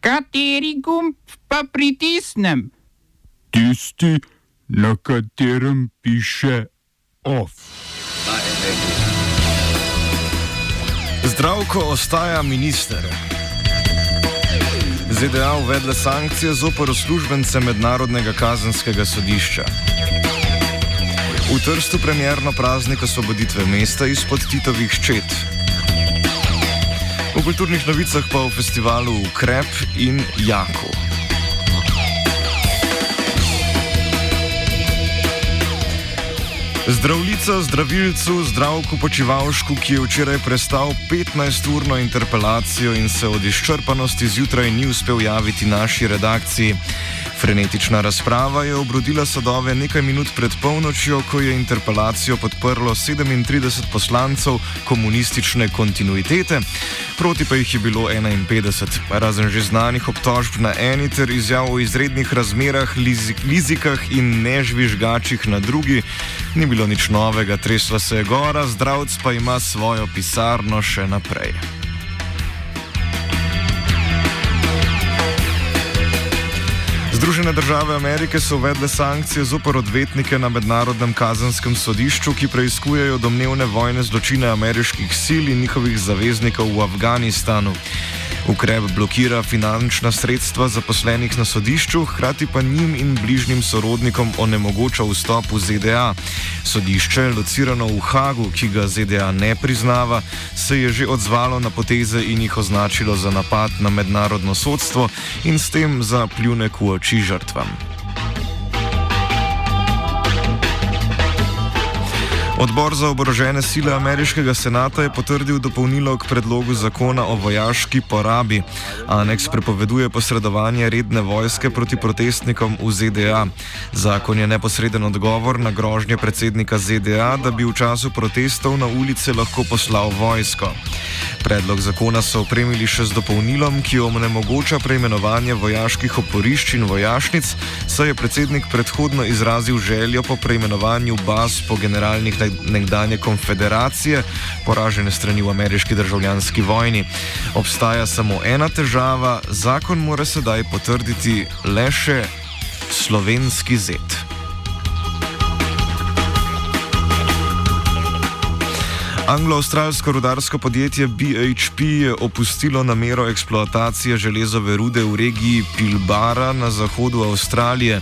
Kateri gumb pa pritisnem? Tisti, na katerem piše OF. Zdravko ostaja minister. ZDA uvedle sankcije zopor uslužbence Mednarodnega kazenskega sodišča. V Trstu premjerno praznik osvoboditve mesta izpod Titovih ščet. V kulturnih novicah pa v festivalu Ukrep in Jako. Zdravljica zdravilcu zdravku počivalšku, ki je včeraj prestal 15-urno interpelacijo in se od izčrpanosti zjutraj ni uspel javiti naši redakciji. Frenetična razprava je obrodila sadove nekaj minut pred polnočjo, ko je interpelacijo podprlo 37 poslancev komunistične kontinuitete, proti pa jih je bilo 51, razen že znanih obtožb na eni ter izjav o izrednih razmerah, lizikah in nežvižgačih na drugi. Ni bilo nič novega, tresla se je gora, zdravc pa ima svojo pisarno še naprej. Združene države Amerike so uvedle sankcije zopor odvetnike na mednarodnem kazenskem sodišču, ki preizkujejo domnevne vojne zločine ameriških sil in njihovih zaveznikov v Afganistanu. Ukrep blokira finančna sredstva zaposlenih na sodišču, hkrati pa njim in bližnjim sorodnikom onemogoča vstop v ZDA. Sodišče, locirano v Hagu, ki ga ZDA ne priznava, se je že odzvalo na poteze in jih označilo za napad na mednarodno sodstvo in s tem za pljunek v oči žrtvam. Odbor za oborožene sile ameriškega senata je potrdil dopolnilo k predlogu zakona o vojaški porabi. Aneks prepoveduje posredovanje redne vojske proti protestnikom v ZDA. Zakon je neposreden odgovor na grožnje predsednika ZDA, da bi v času protestov na ulice lahko poslal vojsko. Predlog zakona so opremili še z dopolnilom, ki omogoča preimenovanje vojaških oporišč in vojašnic, saj je predsednik predhodno izrazil željo po preimenovanju baz po generalnih nekdanje konfederacije, poražene strani v ameriški državljanski vojni. Obstaja samo ena težava, zakon mora sedaj potrditi le še slovenski zet. Anglo-australsko rudarsko podjetje BHP je opustilo namero eksploatacije železove rude v regiji Pilbara na zahodu Avstralije.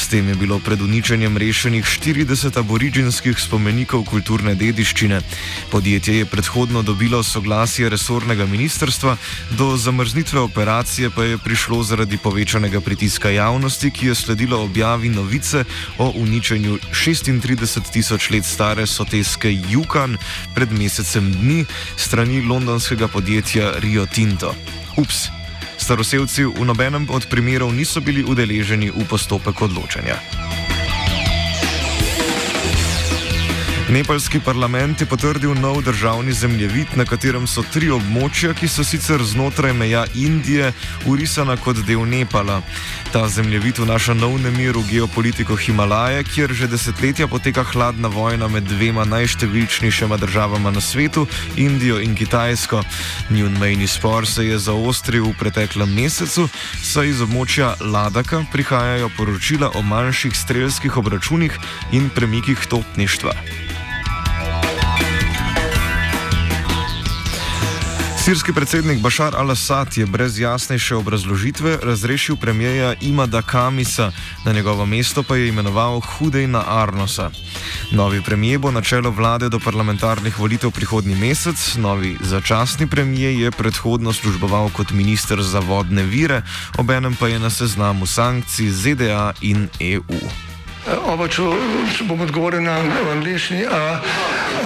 S tem je bilo pred uničenjem rešenih 40 aboriginskih spomenikov kulturne dediščine. Podjetje je predhodno dobilo soglasje resornega ministrstva, do zamrznitve operacije pa je prišlo zaradi povečanega pritiska javnosti, ki je sledilo objavi novice o uničenju 36 tisoč let stare soteske Yukon pred mesecem dni strani londonskega podjetja Rio Tinto. Ups! Staroseljci v nobenem od primerov niso bili udeleženi v postopek odločanja. Nepalski parlament je potrdil nov državni zemljevid, na katerem so tri območja, ki so sicer znotraj meja Indije, urisana kot del Nepala. Ta zemljevid vnaša nov nemir v geopolitiko Himalaje, kjer že desetletja poteka hladna vojna med dvema najštevilčnejšima državama na svetu, Indijo in Kitajsko. Njun mejni spor se je zaostril v preteklem mesecu, saj iz območja Ladaka prihajajo poročila o manjših strelskih obračunih in premikih topništva. Sirski predsednik Bašar al-Assad je brez jasnejše obrazložitve razrešil premijeja Imada Kamisa, na njegovo mesto pa je imenoval Hudejna Arnosa. Novi premijer bo na čelo vlade do parlamentarnih volitev prihodnji mesec, novi začasni premijer je predhodno služboval kot minister za vodne vire, obenem pa je na seznamu sankcij ZDA in EU. Oba, če, če bom odgovoril na angliški.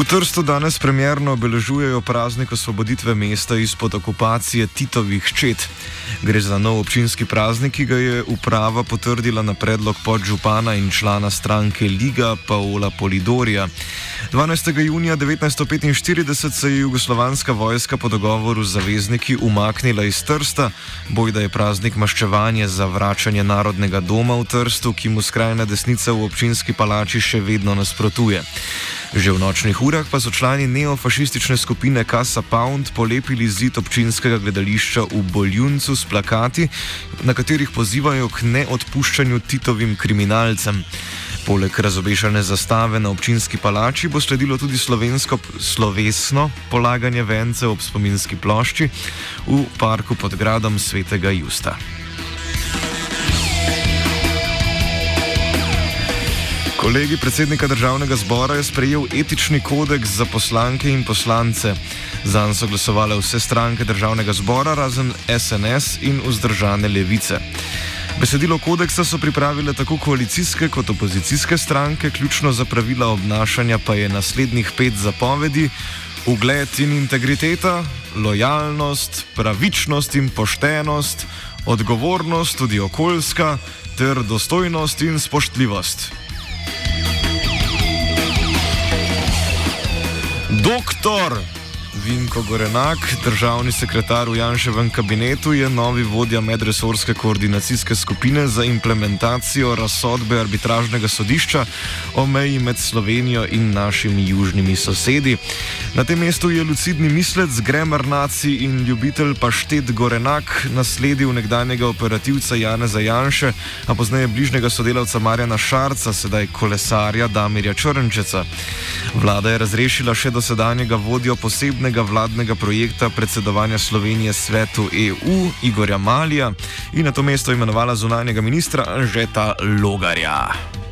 V Trstu danes premjerno obeležujejo praznik osvoboditve mesta izpod okupacije Titovih čet. Gre za nov občinski praznik, ki ga je uprava potrdila na predlog podžupana in člana stranke Liga Paola Polidorja. 12. junija 1945 se je jugoslovanska vojska po dogovoru z zavezniki umaknila iz Trsta, boj da je praznik maščevanje za vračanje narodnega doma v Trstu, ki mu skrajna desnica v občinski palači še vedno nasprotuje. Že v nočnih urah pa so člani neofašistične skupine Casa Pound polepili zid občinskega gledališča v Boljuncu s plakati, na katerih pozivajo k neodpuščanju Titovim kriminalcem. Poleg razobešene zastave na občinski palači bo sledilo tudi slovensko slovesno polaganje vence ob spominski plošči v parku pod gradom svetega Justa. Kolegi predsednika državnega zbora je sprejel etični kodeks za poslanke in poslance. Zanj so glasovale vse stranke državnega zbora, razen SNS in vzdržane levice. Besedilo kodeksa so pripravile tako koalicijske kot opozicijske stranke, ključno za pravila obnašanja pa je naslednjih pet zapovedi: ugled in integriteta, lojalnost, pravičnost in poštenost, odgovornost, tudi okoljska, ter dostojnost in spoštljivost. Доктор Vinko Gorenak, državni sekretar v Janševem kabinetu, je novi vodja medresorske koordinacijske skupine za implementacijo razsodbe arbitražnega sodišča o meji med Slovenijo in našimi južnimi sosedi. Na tem mestu je lucidni mislec, gremar nacij in ljubitelj paštet Gorenak nasledil nekdanjega operativca Jana Zajanše, a pozneje bližnjega sodelavca Marjana Šarca, sedaj kolesarja Damirja Črnčeca. Vlada je razrešila še dosedanjega vodjo posebnega posebnega vladnega projekta predsedovanja Slovenije svetu EU Igorja Malija in na to mesto imenovala zunanjega ministra Anžeta Logarja.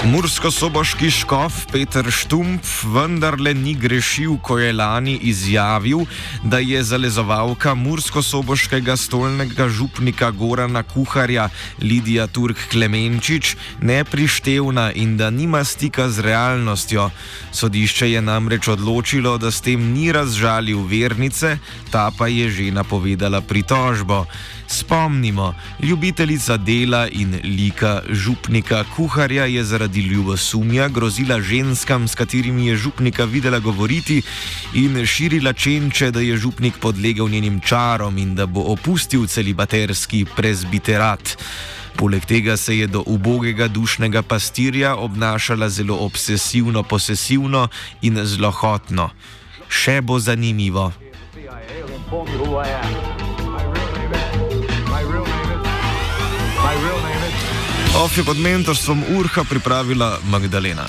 Mursko-soboški škof Peter Štumpf vendarle ni grešil, ko je lani izjavil, da je zalezovalka Mursko-soboškega stolnega župnika Gorana Kuharja Lidija Turk Klemenčič neprištevna in da nima stika z realnostjo. Sodišče je namreč odločilo, da s tem ni razžalil vernice, ta pa je že napovedala pritožbo. Spomnimo, ljubiteljica dela in lika župnika Kuharja je zaradi ljubosumja grozila ženskam, s katerimi je župnika videla govoriti, in širila čenče, da je župnik podlegel njenim čarom in da bo opustil celibaterski prezbiterat. Poleg tega se je do ubogega dušnega pastirja obnašala zelo obsesivno, posesivno in zlohotno. Še bo zanimivo. Of je pod mentorstvom Urha pripravila Magdalena.